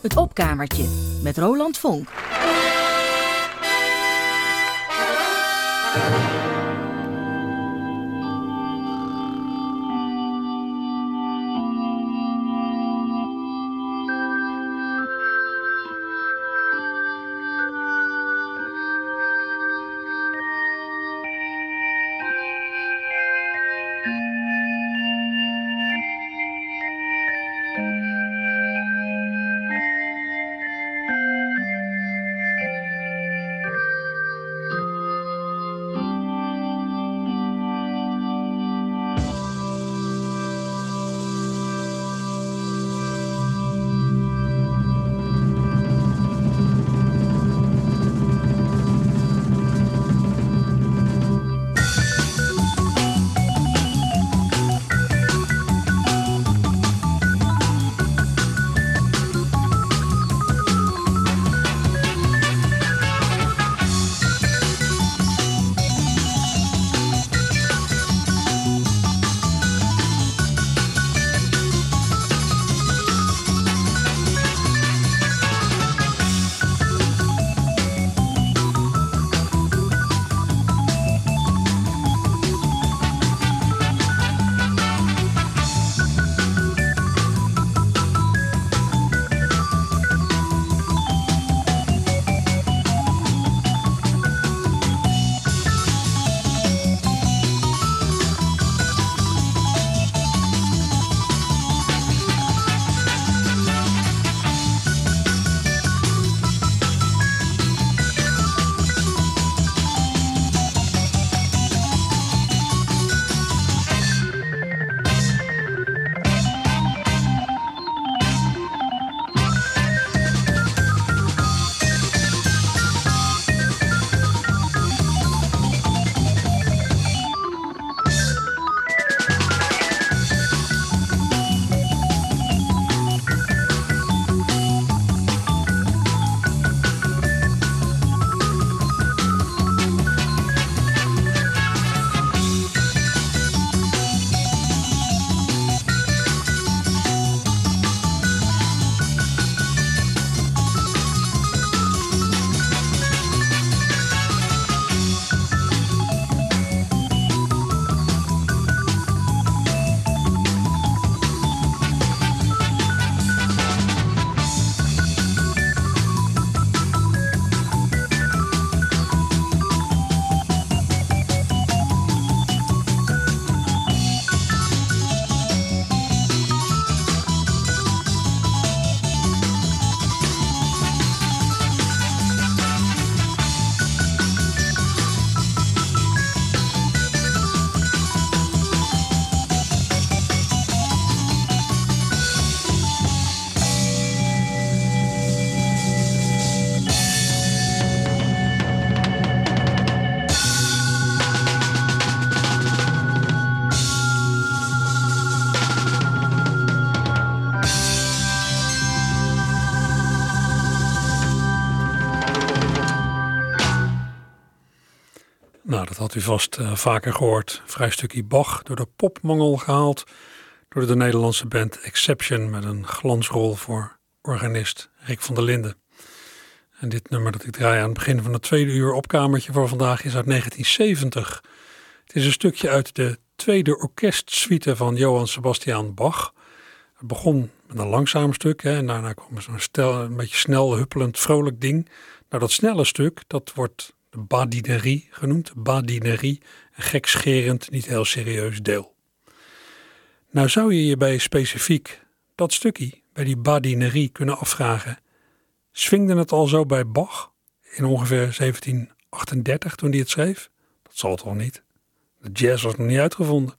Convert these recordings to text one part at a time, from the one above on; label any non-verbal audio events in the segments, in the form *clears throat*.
Het opkamertje met Roland Vonk. Vast uh, vaker gehoord. Vrij stukje Bach door de popmangel gehaald. Door de Nederlandse band Exception met een glansrol voor organist Rick van der Linden. En dit nummer dat ik draai aan het begin van het tweede uur opkamertje voor vandaag is uit 1970. Het is een stukje uit de tweede orkestsuite van Johann Sebastian Bach. Het begon met een langzaam stuk hè, en daarna kwam zo'n een beetje snel, huppelend, vrolijk ding. Nou, dat snelle stuk, dat wordt de badinerie genoemd. Badinerie, een gekscherend, niet heel serieus deel. Nou zou je je bij specifiek dat stukje, bij die badinerie, kunnen afvragen. Swingde het al zo bij Bach in ongeveer 1738 toen hij het schreef? Dat zal toch niet? De jazz was nog niet uitgevonden.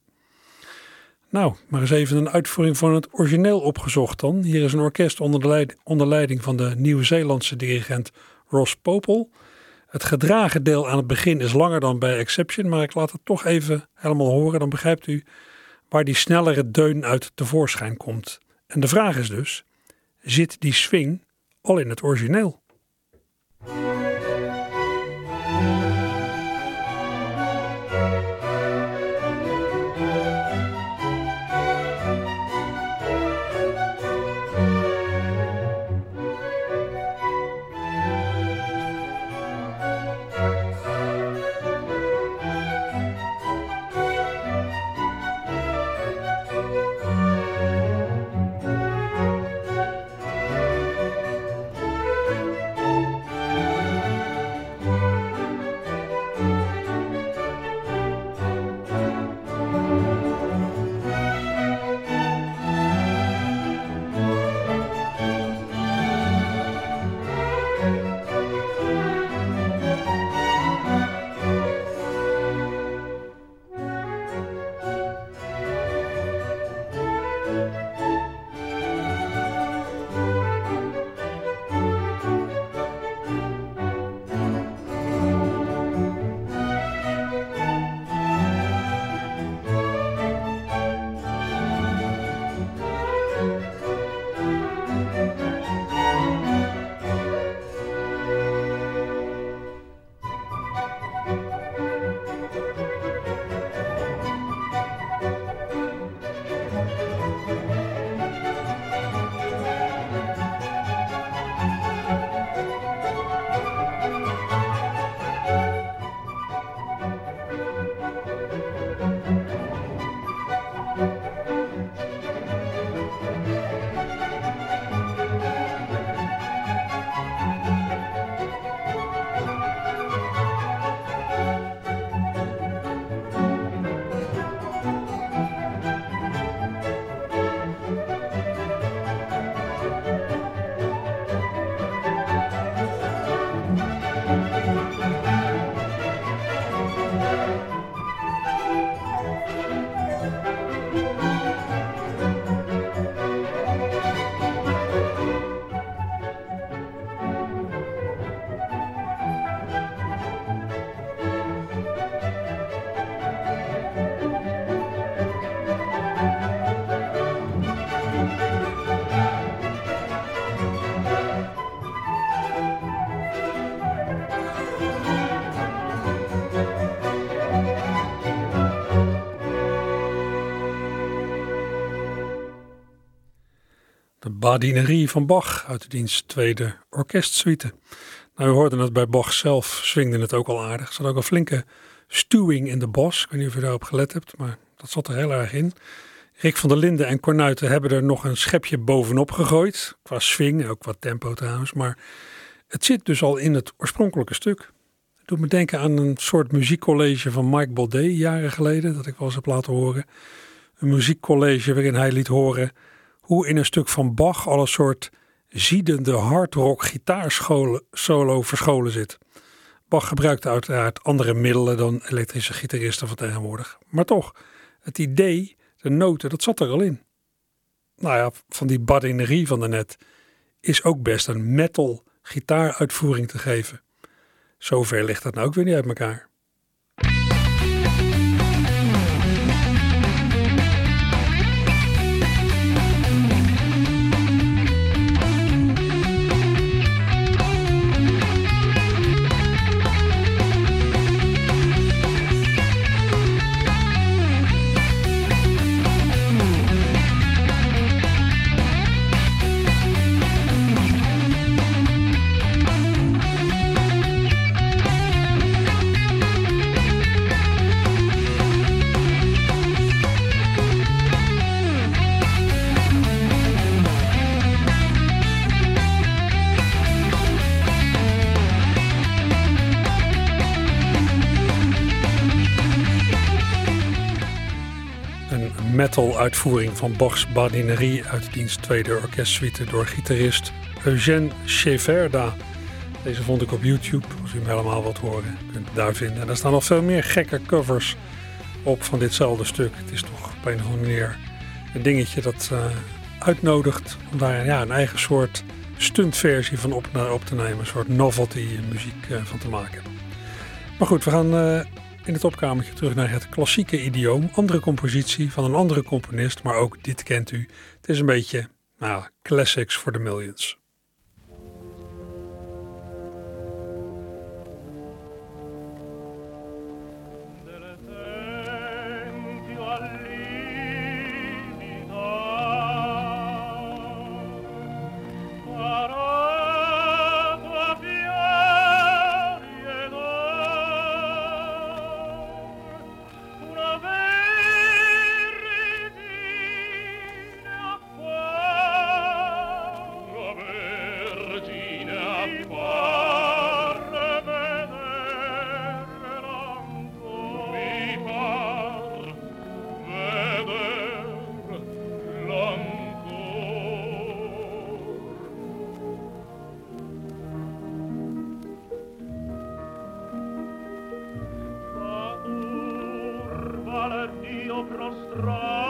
Nou, maar eens even een uitvoering van het origineel opgezocht dan. Hier is een orkest onder, de onder leiding van de Nieuw-Zeelandse dirigent Ross Popel. Het gedragen deel aan het begin is langer dan bij Exception, maar ik laat het toch even helemaal horen. Dan begrijpt u waar die snellere deun uit tevoorschijn komt. En de vraag is dus: zit die swing al in het origineel? Badinerie van Bach uit de dienst tweede orkestsuite. Nou, we hoorden het bij Bach zelf, swingde het ook al aardig. Er zat ook een flinke stuwing in de bos. Ik weet niet of je daarop gelet hebt, maar dat zat er heel erg in. Rick van der Linden en Cornuiten hebben er nog een schepje bovenop gegooid. Qua swing, ook qua tempo trouwens. Maar het zit dus al in het oorspronkelijke stuk. Het doet me denken aan een soort muziekcollege van Mike Baudet jaren geleden. Dat ik wel eens heb laten horen. Een muziekcollege waarin hij liet horen hoe in een stuk van Bach al een soort ziedende hardrock gitaarsolo verscholen zit. Bach gebruikte uiteraard andere middelen dan elektrische gitaristen van tegenwoordig. Maar toch, het idee, de noten, dat zat er al in. Nou ja, van die badinerie van daarnet is ook best een metal gitaaruitvoering te geven. Zover ligt dat nou ook weer niet uit elkaar. Metal uitvoering van Bachs Badinerie uit dienst tweede orkestsuite door gitarist Eugène Cheverda. Deze vond ik op YouTube, als u hem helemaal wilt horen, kunt u daar vinden. En daar staan nog veel meer gekke covers op van ditzelfde stuk. Het is toch op een of andere manier een dingetje dat uh, uitnodigt om daar ja, een eigen soort stuntversie van op, op te nemen. Een soort novelty muziek uh, van te maken. Maar goed, we gaan uh, in het opkamertje terug naar het klassieke idioom. Andere compositie van een andere componist, maar ook dit kent u. Het is een beetje, nou, classics for the millions. pro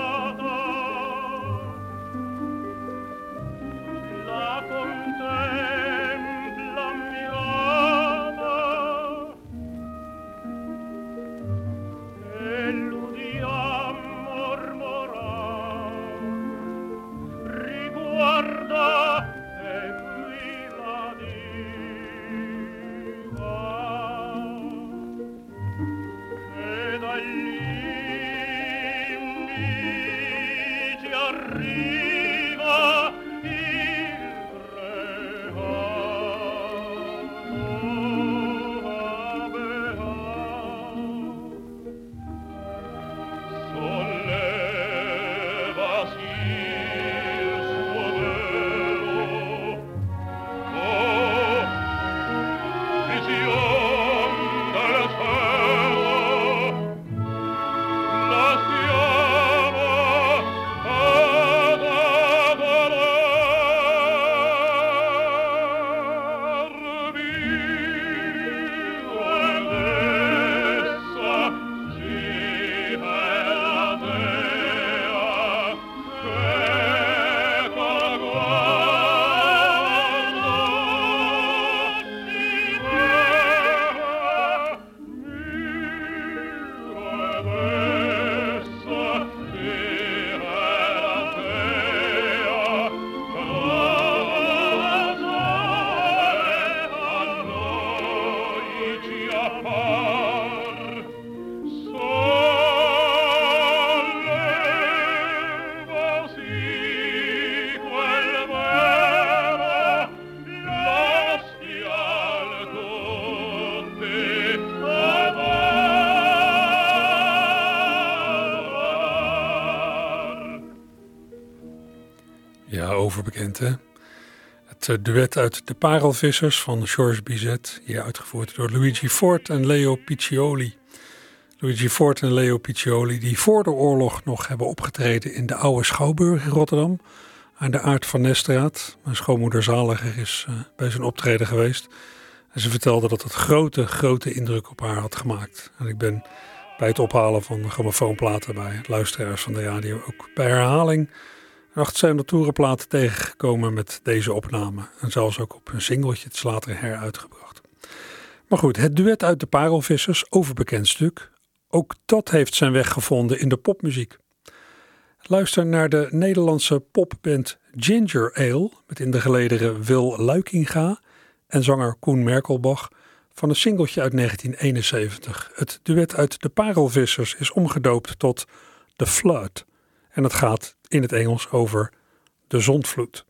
overbekend hè. Het eh, duet uit De Parelvissers van Georges Bizet, hier uitgevoerd door Luigi Fort en Leo Piccioli. Luigi Fort en Leo Piccioli, die voor de oorlog nog hebben opgetreden in de oude Schouwburg in Rotterdam, aan de Aard van Nestraat. Mijn schoonmoeder Zaliger is uh, bij zijn optreden geweest. En ze vertelde dat het grote, grote indruk op haar had gemaakt. En ik ben bij het ophalen van grammofoonplaten bij luisteraars van de radio ook bij herhaling achter zijn de toerenplaat tegengekomen met deze opname. En zelfs ook op een singeltje, het is later heruitgebracht. Maar goed, het duet uit de Parelvissers, overbekend stuk. Ook dat heeft zijn weg gevonden in de popmuziek. Luister naar de Nederlandse popband Ginger Ale met in de gelederen Wil Luikinga en zanger Koen Merkelbach van een singeltje uit 1971. Het duet uit de Parelvissers is omgedoopt tot The Flood en het gaat in het Engels over de zondvloed.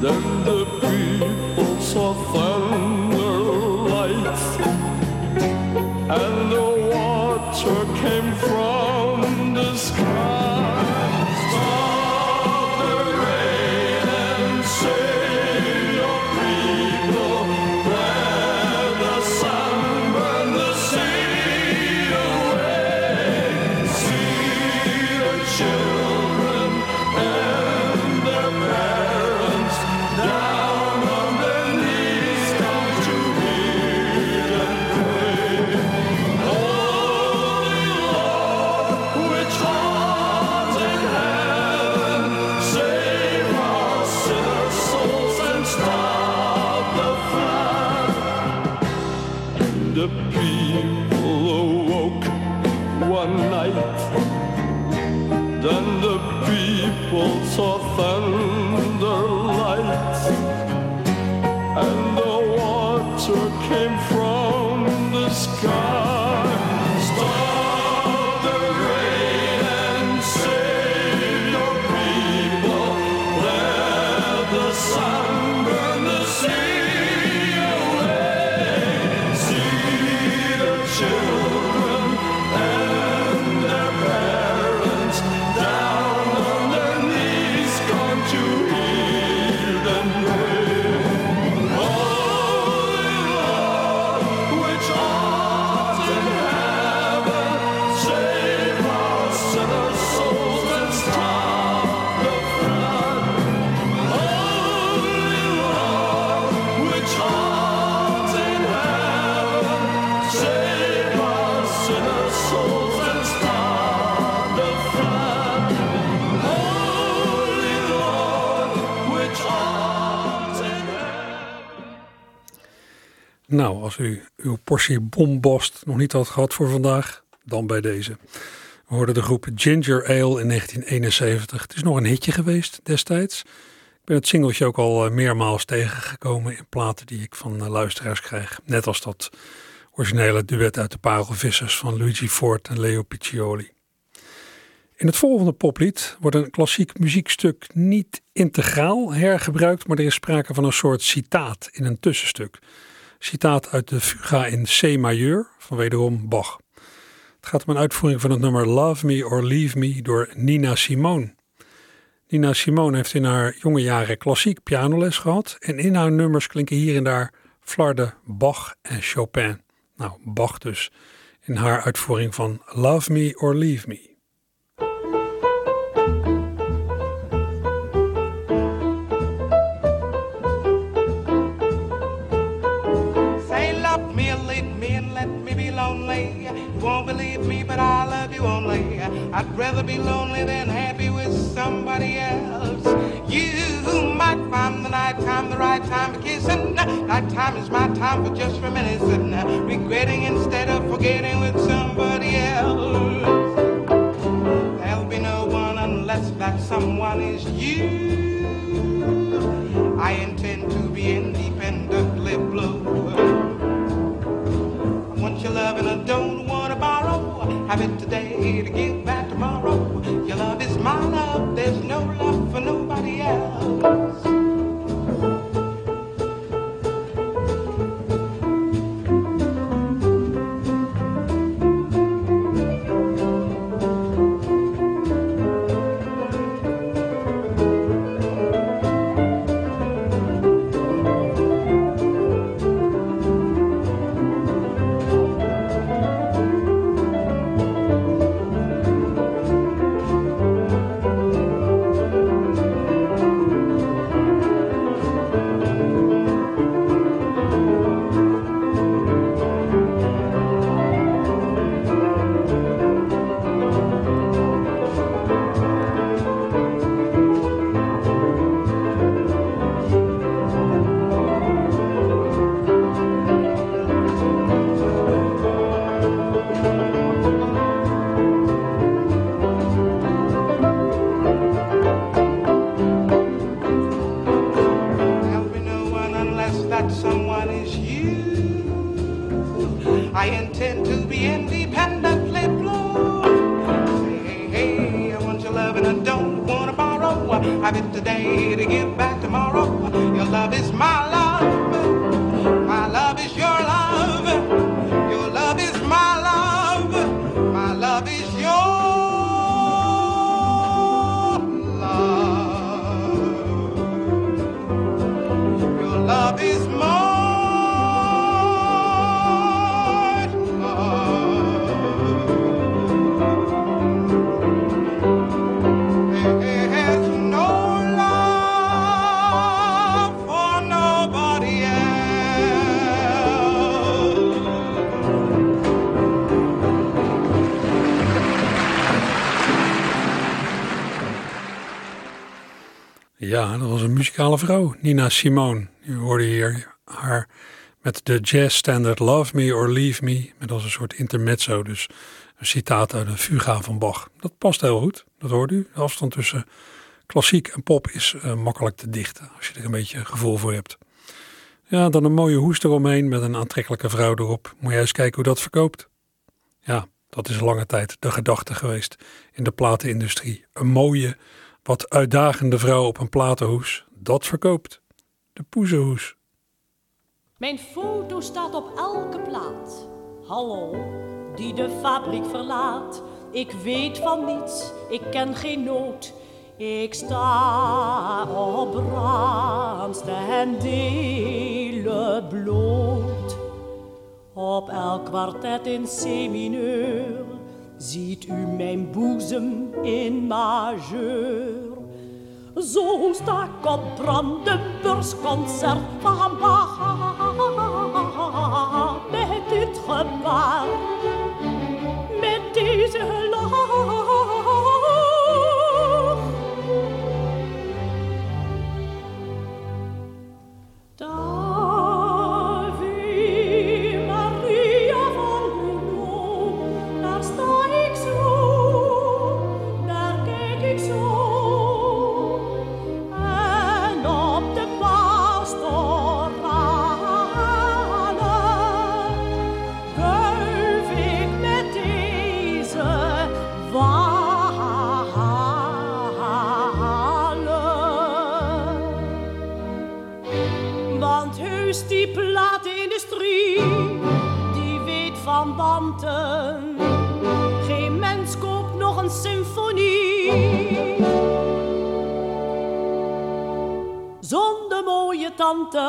The Nou, als u uw portie bombost nog niet had gehad voor vandaag, dan bij deze. We hoorden de groep Ginger Ale in 1971. Het is nog een hitje geweest destijds. Ik ben het singeltje ook al eh, meermaals tegengekomen in platen die ik van eh, luisteraars krijg. Net als dat originele duet uit de Parelvissers van Luigi Ford en Leo Piccioli. In het volgende poplied wordt een klassiek muziekstuk niet integraal hergebruikt, maar er is sprake van een soort citaat in een tussenstuk. Citaat uit de Fuga in C majeur van wederom Bach. Het gaat om een uitvoering van het nummer Love Me or Leave Me door Nina Simone. Nina Simone heeft in haar jonge jaren klassiek pianoles gehad en in haar nummers klinken hier en daar flarden Bach en Chopin. Nou, Bach dus in haar uitvoering van Love Me or Leave Me. I'd rather be lonely than happy with somebody else. You might find the night time the right time for kissing. Night time is my time for just reminiscing, regretting instead of forgetting with somebody else. There'll be no one unless that someone is you. Tomorrow. Your love is my love, there's no love muzikale vrouw, Nina Simone. U hoorde hier haar met de jazz standard Love Me or Leave Me, met als een soort intermezzo, dus een citaat uit een fuga van Bach. Dat past heel goed, dat hoort u. De afstand tussen Klassiek en pop is uh, makkelijk te dichten als je er een beetje gevoel voor hebt. Ja, dan een mooie hoes eromheen met een aantrekkelijke vrouw erop. Moet je eens kijken hoe dat verkoopt. Ja, dat is lange tijd de gedachte geweest in de platenindustrie. Een mooie, wat uitdagende vrouw op een platenhoes, dat verkoopt. De poezenhoes. Mijn foto staat op elke plaat. Hallo, die de fabriek verlaat. Ik weet van niets, ik ken geen nood. Ik sta op brandste en delen bloot. Op elk kwartet in C-mineur ziet u mijn boezem in majeur. Zo sta ik op Brandenburgsconcert van Bach met dit gebaar, met deze Geen mens koopt nog een symfonie. Zonder mooie tante.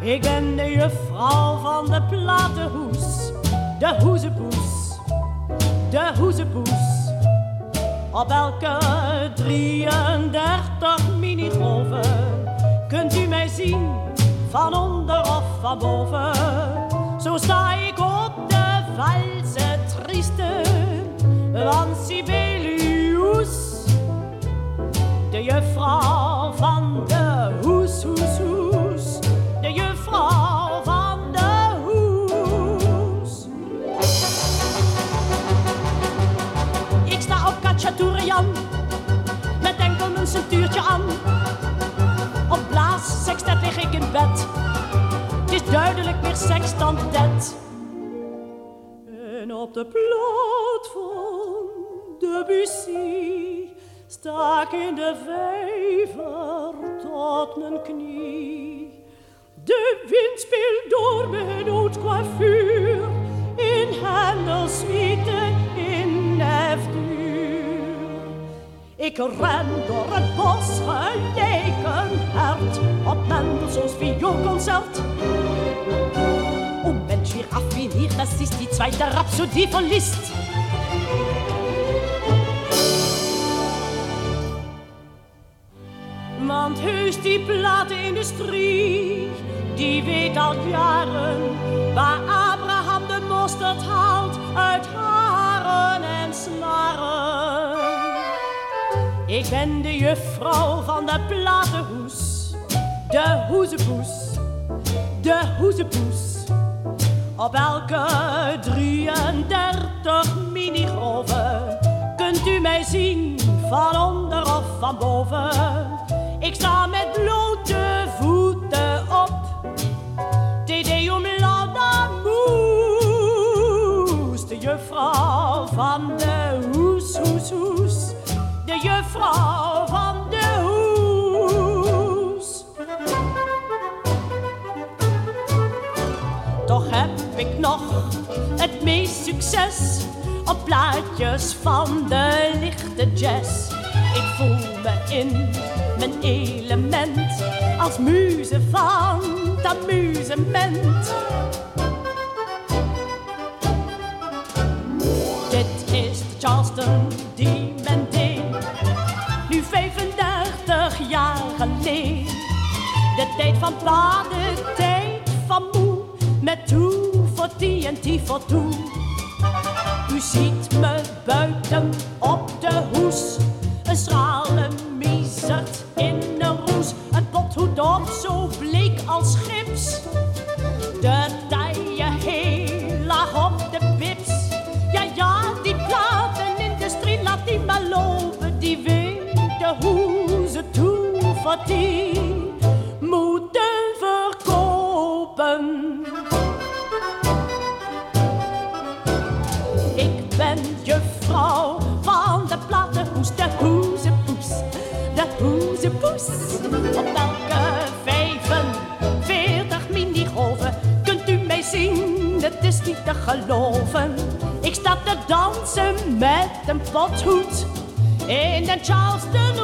Ik ben de juffrouw van de platenhoes. De hoezepoes. De hoezepoes. Op elke 33 minigolven kunt u mij zien, van onder of van boven. Zo sta ik op de valse trieste van Sibelius. De juffrouw van de hoes, hoes, hoes. De juffrouw van de hoes. Ik sta op Katjatourian met enkel mijn centuurtje aan. Op blaas, sextet lig ik in bed duidelijk meer seks dan dat. En op de plaat van Debussy sta ik in de vijver tot mijn knie. De wind speelt door mijn oud coiffure in Hendelsuite in F ik ren door het bos gelijk een hert op Mendelssohns vioolconcert. Und Mensch, wie raffiniert, das ist die zweite Rhapsodie von Liszt. Want heus die platenindustrie, die weet al jaren waar Abraham de mosterd haalt uit haren Ik ben de juffrouw van de platenhoes, de hoezepoes, de hoezepoes. Op elke 33 minigolven kunt u mij zien, van onder of van boven. Ik sta met blote van de hoes. Toch heb ik nog het meest succes op plaatjes van de lichte jazz. Ik voel me in mijn element als muze van het amusement. Jaar geleden. De tijd van pa, de tijd van moe, met toe voor die en die voor toe. U ziet me buiten op de hoes, een schrale miezert in een roes. Een pothoed op, zo bleek als gips. De taille heel die moeten verkopen. Ik ben juffrouw van de platenhoes, de hoezepoes, de hoezepoes. Op elke 45 minigolven kunt u mij zien, het is niet te geloven. Ik sta te dansen met een pothoed in de Charleston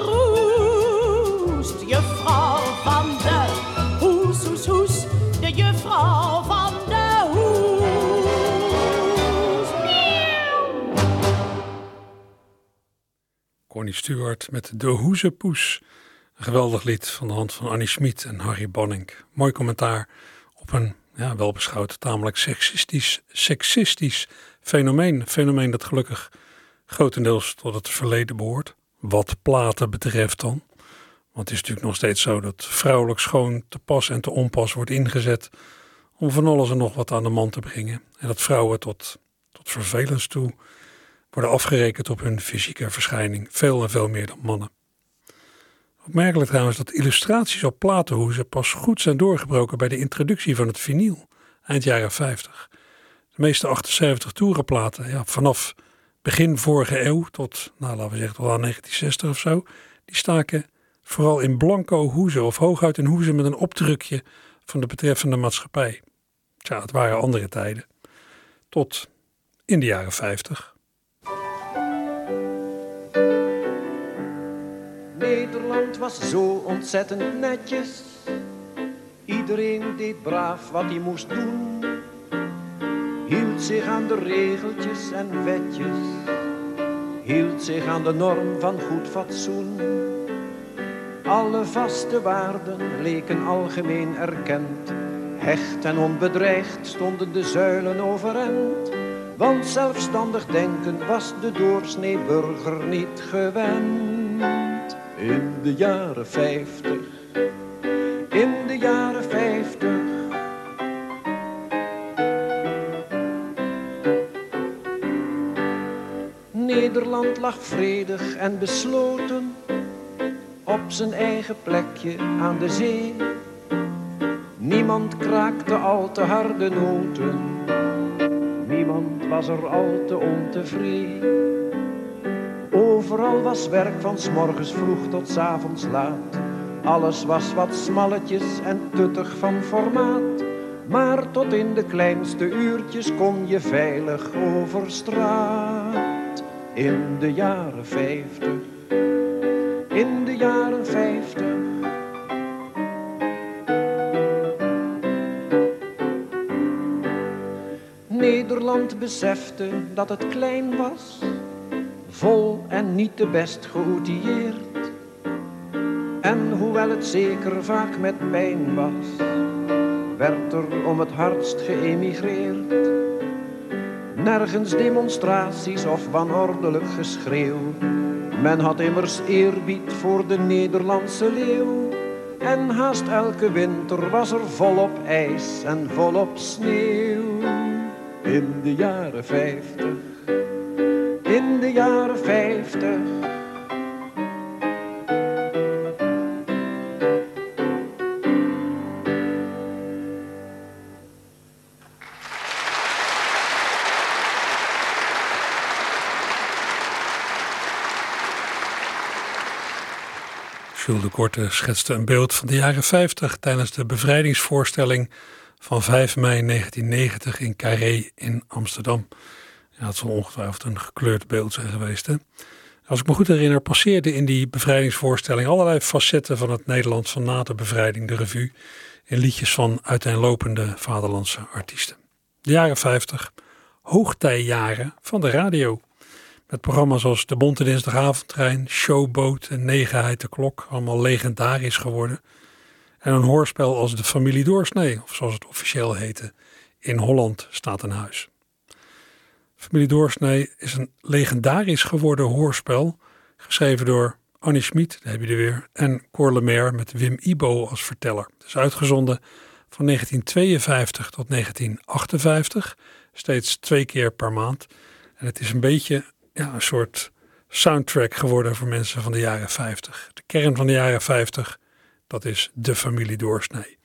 Roest. Juffrouw van de hoes, hoes, hoes, de juffrouw van de hoes. Connie Stewart met De Hoezepoes. Een geweldig lied van de hand van Annie Schmid en Harry Bonning. Mooi commentaar op een ja, welbeschouwd tamelijk seksistisch, seksistisch fenomeen. Fenomeen dat gelukkig grotendeels tot het verleden behoort. Wat platen betreft dan. Want het is natuurlijk nog steeds zo dat vrouwelijk schoon te pas en te onpas wordt ingezet om van alles en nog wat aan de man te brengen. En dat vrouwen tot, tot vervelens toe worden afgerekend op hun fysieke verschijning. Veel en veel meer dan mannen. Opmerkelijk trouwens dat illustraties op platenhoezen pas goed zijn doorgebroken bij de introductie van het vinyl, eind jaren 50. De meeste 78 toerenplaten, ja, vanaf begin vorige eeuw tot, nou, laten we zeggen, tot aan 1960 of zo, die staken vooral in blanco hoezen of hooguit in hoezen met een opdrukje van de betreffende maatschappij. Tja, het waren andere tijden. Tot in de jaren 50. Nederland was zo ontzettend netjes. Iedereen deed braaf wat hij moest doen. Hield zich aan de regeltjes en wetjes. Hield zich aan de norm van goed fatsoen. Alle vaste waarden leken algemeen erkend. Hecht en onbedreigd stonden de zuilen overeind. Want zelfstandig denken was de doorsnee burger niet gewend. In de jaren vijftig, in de jaren vijftig. Nederland lag vredig en besloten op zijn eigen plekje aan de zee. Niemand kraakte al te harde noten, niemand was er al te ontevreden. Overal was werk van s morgens vroeg tot s avonds laat. Alles was wat smalletjes en tuttig van formaat. Maar tot in de kleinste uurtjes kon je veilig over straat. In de jaren vijftig, Nederland besefte dat het klein was vol en niet te best geoutilleerd. En hoewel het zeker vaak met pijn was, werd er om het hardst geëmigreerd. Nergens demonstraties of wanordelijk geschreeuw. Men had immers eerbied voor de Nederlandse leeuw. En haast elke winter was er volop ijs en volop sneeuw. In de jaren vijftig in de jaren vijftig. Jules de Korte schetste een beeld van de jaren 50 tijdens de bevrijdingsvoorstelling van 5 mei 1990 in Carré in Amsterdam. Ja, het zal ongetwijfeld een gekleurd beeld zijn geweest. Als ik me goed herinner, passeerden in die bevrijdingsvoorstelling allerlei facetten van het Nederland van na de bevrijding, de revue, in liedjes van uiteenlopende vaderlandse artiesten. De jaren 50, hoogtijjaren van de radio. Met programma's als De Bonte Dinsdagavondtrein, Showboat en Negenheid de Klok, allemaal legendarisch geworden. En een hoorspel als De Familie Doorsnee, of zoals het officieel heette, In Holland staat een huis. Familie Doorsnee is een legendarisch geworden hoorspel, geschreven door Annie Schmid, daar heb je er weer, en Cor Lemaire met Wim Ibo als verteller. Het is uitgezonden van 1952 tot 1958, steeds twee keer per maand. En het is een beetje ja, een soort soundtrack geworden voor mensen van de jaren 50. De kern van de jaren 50, dat is de familie Doorsnee.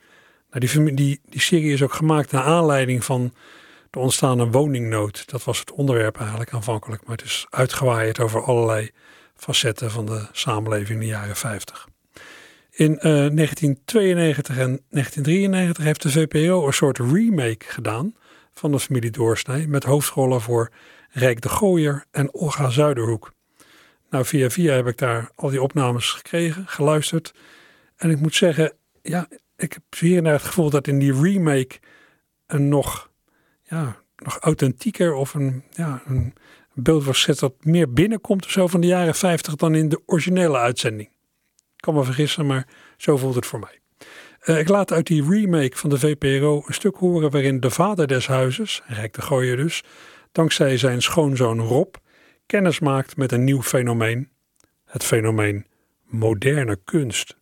Nou, die, die, die serie is ook gemaakt naar aanleiding van de ontstaande woningnood. Dat was het onderwerp eigenlijk aanvankelijk, maar het is uitgewaaid over allerlei facetten van de samenleving in de jaren 50. In 1992 en 1993 heeft de VPRO een soort remake gedaan van de familie Doorsnee met hoofdrollen voor Rijk de Gooier en Olga Zuiderhoek. Nou, via via heb ik daar al die opnames gekregen, geluisterd. En ik moet zeggen, ja, ik heb hier naar het gevoel dat in die remake een nog, ja, nog authentieker of een, ja, een beeld was gezet dat meer binnenkomt of zo van de jaren 50 dan in de originele uitzending. Ik kan me vergissen, maar zo voelt het voor mij. Uh, ik laat uit die remake van de VPRO een stuk horen waarin de vader des huizes, Rijk de Gooier dus, dankzij zijn schoonzoon Rob, kennis maakt met een nieuw fenomeen. Het fenomeen moderne kunst.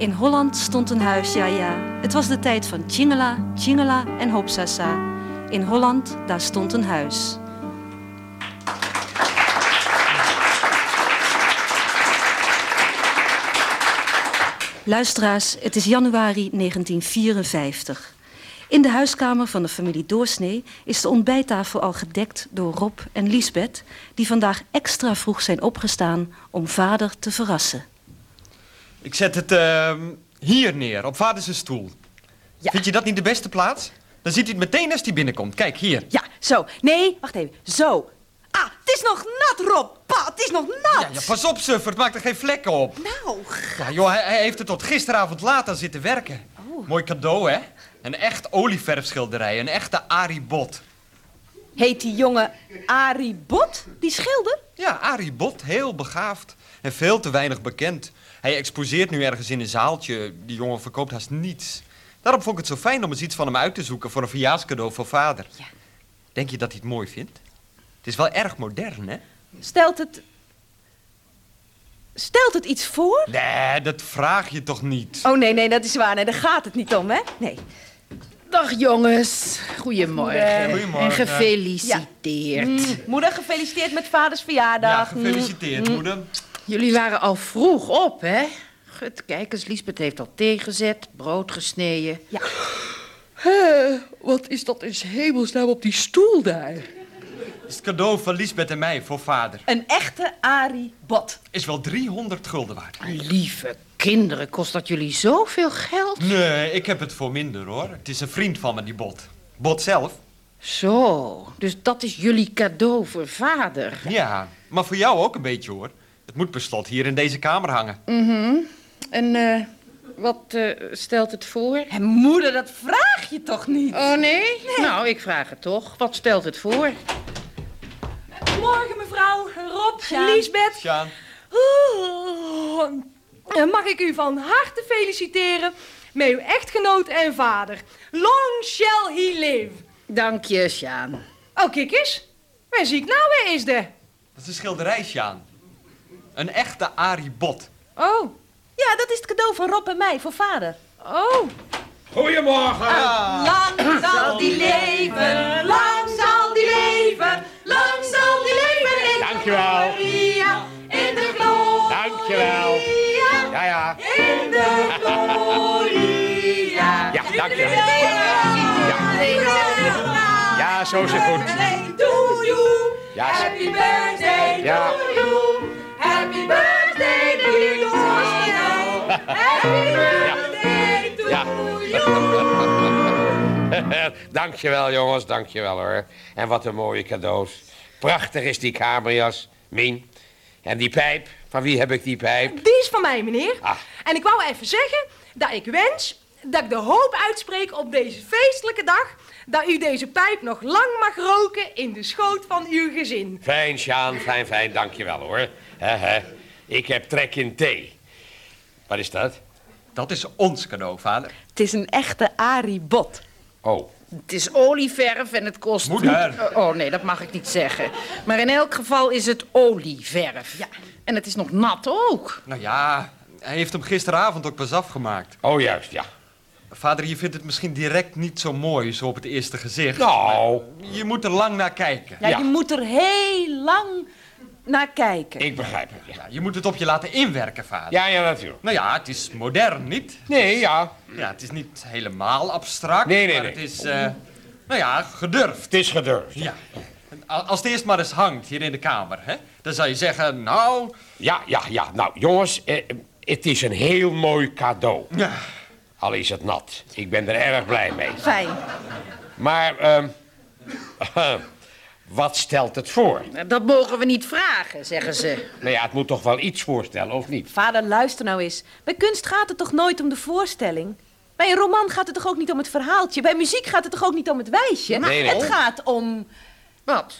In Holland stond een huis, ja ja. Het was de tijd van Chingela, Chingela en Hopsasa. In Holland, daar stond een huis. Luisteraars, het is januari 1954. In de huiskamer van de familie Doorsnee is de ontbijttafel al gedekt door Rob en Liesbeth, die vandaag extra vroeg zijn opgestaan om vader te verrassen. Ik zet het uh, hier neer, op vaders stoel. Ja. Vind je dat niet de beste plaats? Dan ziet hij het meteen als hij binnenkomt. Kijk, hier. Ja, zo. Nee, wacht even. Zo. Ah, het is nog nat, Rob. Pa, het is nog nat. Ja, ja pas op, suffer. Het maakt er geen vlekken op. Nou. Ja, joh, hij, hij heeft er tot gisteravond laat aan zitten werken. Oh. Mooi cadeau, hè? Een echt olieverfschilderij. Een echte Arie Bot. Heet die jongen Arie Bot, die schilder? Ja, Arie Bot. Heel begaafd. En veel te weinig bekend. Hij exposeert nu ergens in een zaaltje. Die jongen verkoopt haast niets. Daarom vond ik het zo fijn om eens iets van hem uit te zoeken voor een verjaarscadeau voor vader. Ja. Denk je dat hij het mooi vindt? Het is wel erg modern, hè? Stelt het... Stelt het iets voor? Nee, dat vraag je toch niet? Oh, nee, nee, dat is waar. Nee, daar gaat het niet om, hè? Nee. Dag jongens, goedemorgen. Goedemorgen. En gefeliciteerd. Mm, moeder, gefeliciteerd met vaders verjaardag. Ja, gefeliciteerd, mm. moeder. Jullie waren al vroeg op, hè? Gut, kijk eens, Liesbeth heeft al thee gezet, brood gesneden. Ja. Hé, wat is dat in hemelsnaam op die stoel daar? is het cadeau van Liesbeth en mij voor vader. Een echte Arie Bot. Is wel 300 gulden waard. Lieve kinderen, kost dat jullie zoveel geld? Nee, ik heb het voor minder hoor. Het is een vriend van me, die Bot. Bot zelf. Zo, dus dat is jullie cadeau voor vader. Ja, maar voor jou ook een beetje hoor. Het moet beslot hier in deze kamer hangen. Mhm. En uh, wat uh, stelt het voor? En moeder, dat vraag je toch niet? Oh nee? nee? Nou, ik vraag het toch. Wat stelt het voor? Morgen mevrouw, Rob, Sjaan. Liesbeth. Sjaan. Oh, mag ik u van harte feliciteren met uw echtgenoot en vader. Long shall he live. Dank je, Sjaan. Oh, kijk eens. Waar zie ik nou weer is de? Dat is een schilderij, Sjaan. Een echte Arie Bot. Oh. Ja, dat is het cadeau van Rob en mij voor vader. Oh. Goedemorgen. Ah. Lang zal die leven, lang zal die leven, lang zal die leven in Dankjewel. gloria, in de gloria. Dankjewel. Ja, ja. In de gloria. Ja, dankjewel. Ja. ja, zo is het goed. To you. Ja, Happy birthday to you. Dankjewel, jongens, dankjewel hoor. En wat een mooie cadeaus. Prachtig is die kamerjas, Mien. En die pijp, van wie heb ik die pijp? Die is van mij, meneer. Ah. En ik wou even zeggen dat ik wens dat ik de hoop uitspreek op deze feestelijke dag... dat u deze pijp nog lang mag roken in de schoot van uw gezin. Fijn, Sjaan, fijn, fijn, dankjewel hoor. He, he. Ik heb trek in thee. Wat is dat? Dat is ons cadeau, vader. Het is een echte Arie Bot. Oh, Het is olieverf en het kost... Moeder. Oh nee, dat mag ik niet zeggen. Maar in elk geval is het olieverf. Ja. En het is nog nat ook. Nou ja, hij heeft hem gisteravond ook pas afgemaakt. oh juist, ja. Vader, je vindt het misschien direct niet zo mooi, zo op het eerste gezicht. Nou. Maar Je moet er lang naar kijken. Ja, je moet er heel lang naar kijken. Ik begrijp het, ja. Ja, je moet het op je laten inwerken, vader. Ja, ja, natuurlijk. Nou ja, het is modern, niet? Nee, ja. Ja, het is niet helemaal abstract, Nee, nee, maar nee. het is, eh, nou ja, gedurfd. Het is gedurfd. Ja. Als het eerst maar eens hangt hier in de kamer, hè, dan zou je zeggen, nou... Ja, ja, ja. Nou, jongens, eh, het is een heel mooi cadeau. Ja. Al is het nat. Ik ben er erg blij mee. Fijn. Maar, ehm, *clears throat* wat stelt het voor? Dat mogen we niet vragen, zeggen ze. Nou ja, het moet toch wel iets voorstellen, of niet? Vader, luister nou eens. Bij kunst gaat het toch nooit om de voorstelling? Bij een roman gaat het toch ook niet om het verhaaltje? Bij muziek gaat het toch ook niet om het wijsje? Nee, nee. Het gaat om... Wat?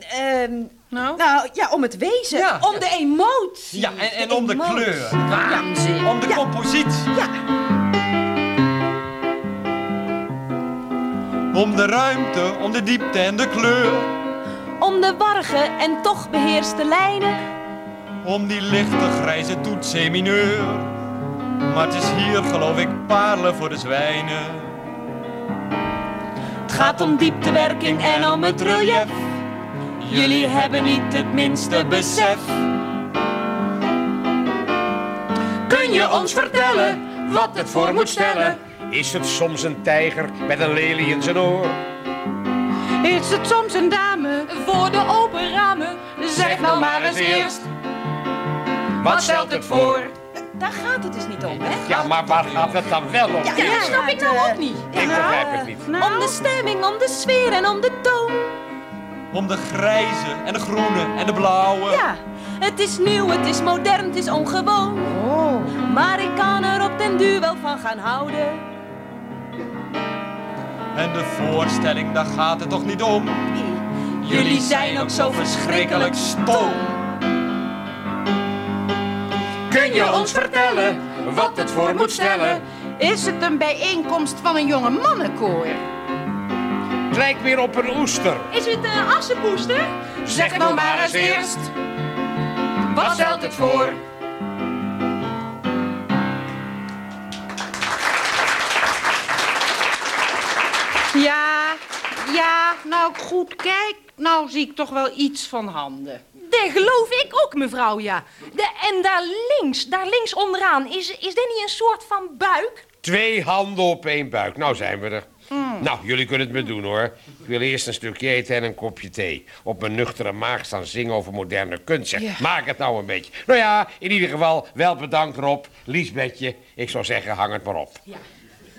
ehm, Nou? nou, ja, om het wezen. Ja. Om de emotie. Ja, en, en om de kleur. Waanzin. Om de compositie. Ja, Om de ruimte, om de diepte en de kleur. Om de warge en toch beheerste lijnen. Om die lichte grijze toets mineur. Maar het is hier, geloof ik, parelen voor de zwijnen. Het gaat om dieptewerking en om het relief. Jullie hebben niet het minste besef. Kun je ons vertellen wat het voor moet stellen? Is het soms een tijger met een lelie in zijn oor? Is het soms een dame? Voor de open ramen. Zeg nou maar eens eerst. Wat stelt het voor? Daar gaat het dus niet om, hè? Ja, maar waar gaat het dan wel om? Ja, dat snap ik nou ook niet. Ik begrijp het niet. Om de stemming, om de sfeer en om de toon. Om de grijze en de groene en de blauwe. Ja, het is nieuw, het is modern, het is ongewoon. Oh. Maar ik kan er op den duur wel van gaan houden. En de voorstelling, daar gaat het toch niet om? Jullie zijn ook zo verschrikkelijk stom. Kun je ons vertellen wat het voor moet stellen? Is het een bijeenkomst van een jonge mannenkoor? Het lijkt weer op een oester. Is het een assenpoester? Zeg nou maar eens eerst. Wat stelt het voor? Ja, nou goed, kijk. Nou zie ik toch wel iets van handen. Dat geloof ik ook, mevrouw, ja. De, en daar links, daar links onderaan, is, is dat niet een soort van buik? Twee handen op één buik. Nou zijn we er. Nou, jullie kunnen het me doen hoor. Ik wil eerst een stukje eten en een kopje thee. Op mijn nuchtere maag staan zingen over moderne kunst. zeg. Ja. Maak het nou een beetje. Nou ja, in ieder geval wel bedankt Rob. Liesbetje, ik zou zeggen hang het maar op.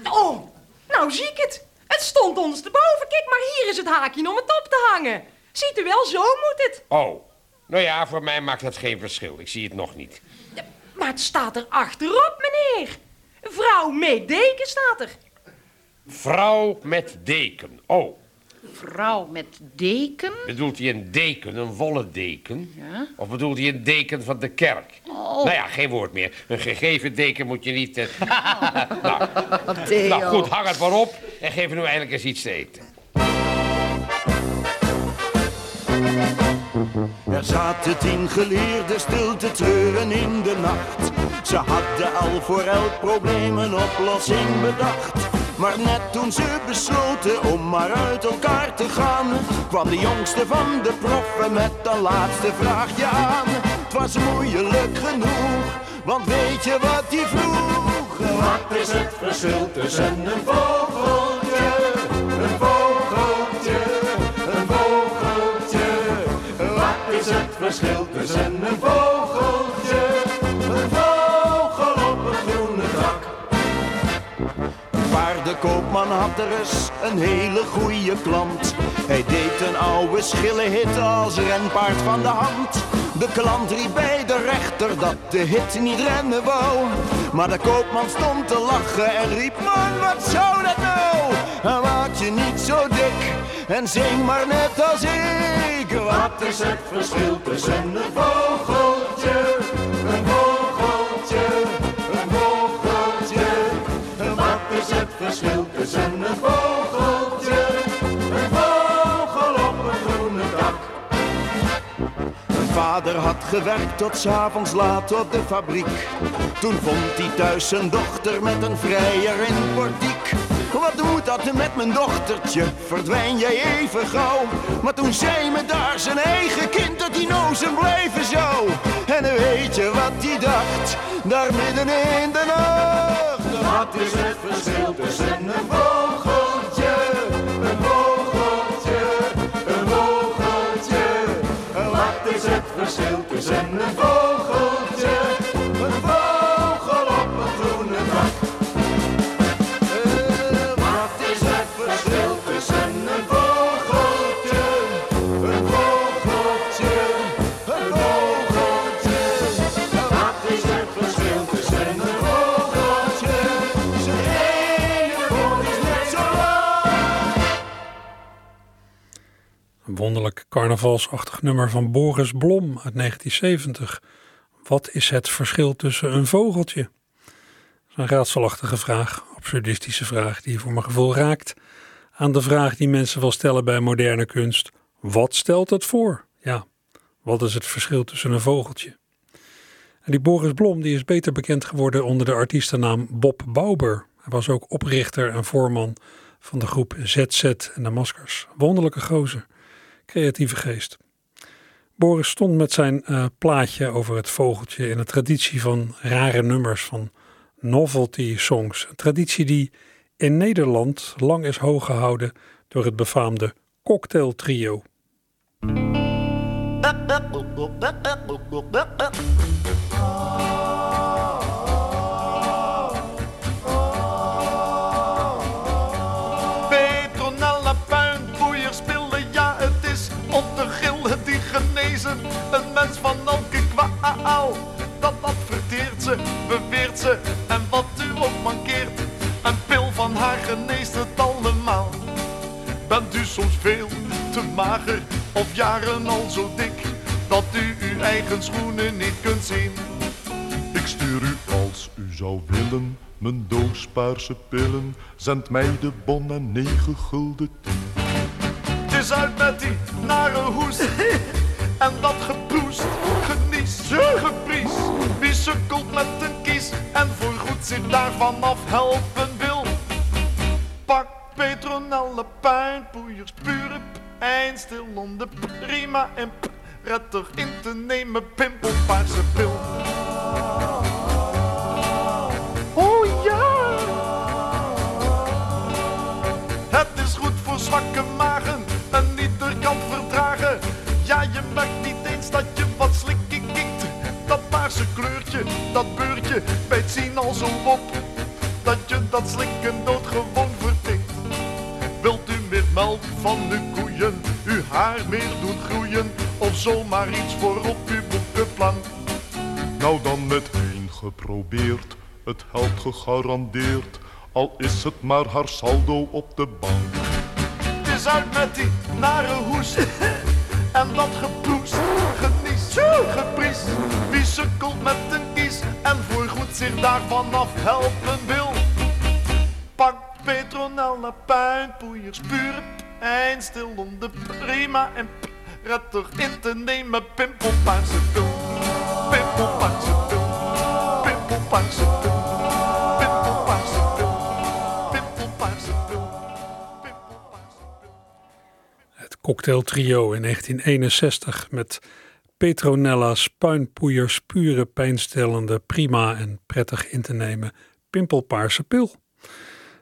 Oh, nou zie ik het. Het stond ondersteboven. Kijk, maar hier is het haakje om het op te hangen. Ziet u wel, zo moet het. Oh, nou ja, voor mij maakt dat geen verschil. Ik zie het nog niet. Maar het staat er achterop, meneer. Vrouw met deken staat er. Vrouw met deken. Oh, Vrouw met deken? bedoelt hij een deken, een wollen deken? Ja. Of bedoelt hij een deken van de kerk? Oh. Nou ja, geen woord meer. Een gegeven deken moet je niet... eh, *laughs* nou, nou goed, hang het maar op en geef nu eindelijk eens iets te eten. Er zaten tien geleerden stil te treuren in de nacht. Ze hadden al voor elk probleem een oplossing bedacht. Maar net toen ze besloten om maar uit elkaar te gaan, kwam de jongste van de proffen met een laatste vraagje aan. Het was moeilijk genoeg, want weet je wat hij vroeg? Wat is het verschil tussen een vogeltje, verschil tussen een vogeltje, een vogel op een groene dak? Een paardenkoopman had er eens een hele goede klant. Hij deed een oude schillenhit als renpaard van de hand. De klant riep bij de rechter dat de hit niet rennen wou. Maar de koopman stond te lachen en riep, man wat zou dat nou? En maak je niet zo dik en zing maar net als ik. Wat is het verschil tussen een vogeltje, een vogeltje, een vogeltje? Wat is het verschil tussen een vogeltje, een vogel op een groene dak? Een vader had gewerkt tot 's avonds laat op de fabriek. Toen vond hij thuis zijn dochter met een vrijer in portiek. Wat doet dat met mijn dochtertje? Verdwijn jij even gauw? Maar toen zei me daar zijn eigen kind dat die nozen blijven zo. En weet je wat hij dacht? Daar midden in de nacht. Wat is het verschil tussen een vogeltje, een vogeltje, een vogeltje? Wat is het verschil tussen een vogeltje, wonderlijk carnavalsachtig nummer van Boris Blom uit 1970. Wat is het verschil tussen een vogeltje? Dat is een raadselachtige vraag, absurdistische vraag die voor mijn gevoel raakt aan de vraag die mensen wel stellen bij moderne kunst. Wat stelt het voor? Ja, wat is het verschil tussen een vogeltje? En die Boris Blom die is beter bekend geworden onder de artiestennaam Bob Bauber. Hij was ook oprichter en voorman van de groep ZZ en de Maskers. Wonderlijke gozer, creatieve geest. Boris stond met zijn eh, plaatje over het vogeltje in een traditie van rare nummers, van novelty songs. Een traditie die in Nederland lang is hoog gehouden door het befaamde Cocktail Trio. Kwaal, dat adverteert ze, beweert ze. En wat u ook mankeert, een pil van haar geneest het allemaal. Bent u soms veel te mager of jaren al zo dik, dat u uw eigen schoenen niet kunt zien? Ik stuur u als u zou willen, mijn doos paarse pillen. Zend mij de bon en negen gulden tien. Het is uit met die nare hoest. *laughs* En dat geproest, genies, gepries. Wie sukkelt met een kies en voorgoed zich daarvan af helpen wil. Pak Petronelle, pijnpoeiers, pure pijn, stil onder prima en prettig in te nemen, pimpelpaarse pil. Oh dat beurtje, bij het zien al zo op. Dat je dat slikken doodgewoon vertikt. Wilt u meer melk van de koeien, uw haar meer doen groeien? Of zomaar iets voor op uw boekenplank? Nou dan meteen geprobeerd, het helpt gegarandeerd. Al is het maar haar saldo op de bank. Het is uit met die nare hoest. En dat geproest, genies, gepriest. Wie sukkelt met een kies en voorgoed zich daarvan af helpen wil. Pak Petronella, pijnpoeiers, pure stil onder prima en prettig in te nemen. Pimpelpaarse pil, pimpelpaarse pil, pimpelpaarse pil, Het cocktailtrio in 1961 met Petronella's puinpoeiers pure pijnstillende, prima en prettig in te nemen pimpelpaarse pil.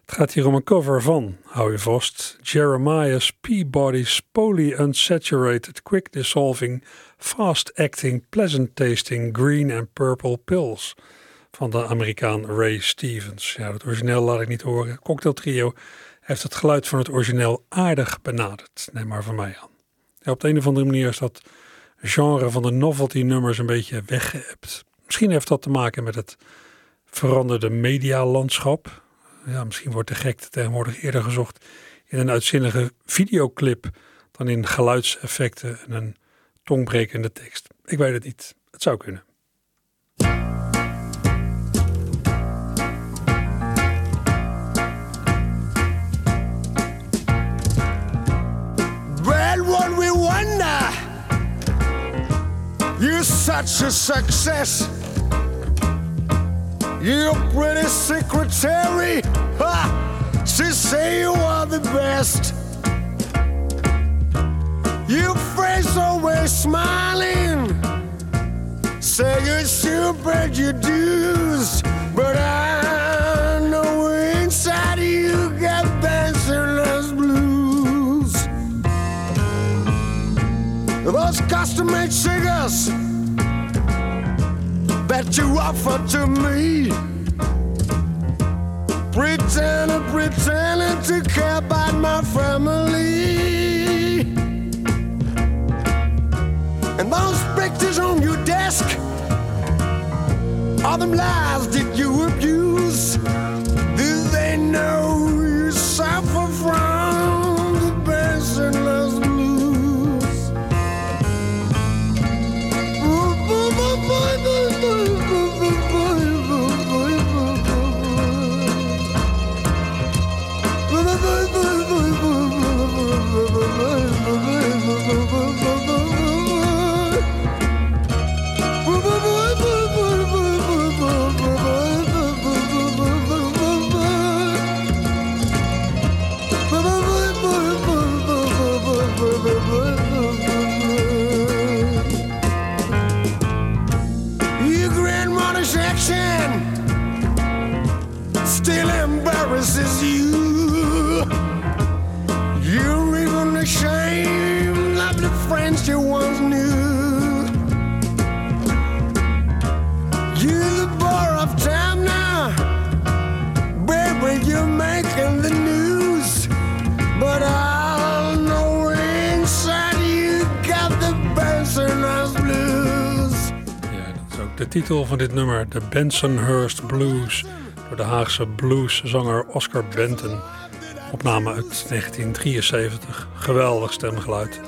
Het gaat hier om een cover van, hou je vast, Jeremiah's Peabody's Poly Unsaturated Quick Dissolving Fast Acting Pleasant Tasting Green and Purple Pills van de Amerikaan Ray Stevens. Ja, het origineel laat ik niet horen. Cocktail Trio heeft het geluid van het origineel aardig benaderd. Neem maar van mij aan. Op de een of andere manier is dat genre van de novelty nummers een beetje weggeëpt. Misschien heeft dat te maken met het veranderde medialandschap. Ja, misschien wordt de gekte tegenwoordig eerder gezocht in een uitzinnige videoclip dan in geluidseffecten en een tongbrekende tekst. Ik weet het niet. Het zou kunnen. Say a success. You're pretty secretary. Ha! She say you are the best. Your face always smiling. Say you're super dues, but I know inside you got bachelor's blues. Those custom-made cigars that you offer to me. Pretending, pretending to care about my family. And those pictures on your desk are them lies that you abuse. Do they know dit nummer, de Bensonhurst Blues, door de Haagse blueszanger Oscar Benton. Opname uit 1973, geweldig stemgeluid.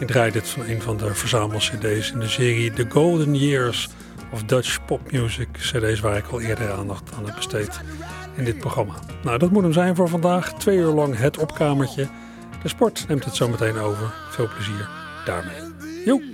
Ik draai dit van een van de verzamel-cd's in de serie The Golden Years of Dutch Pop Music. Cd's waar ik al eerder aandacht aan heb besteed in dit programma. Nou, dat moet hem zijn voor vandaag. Twee uur lang het opkamertje. De sport neemt het zo meteen over. Veel plezier daarmee. Joep!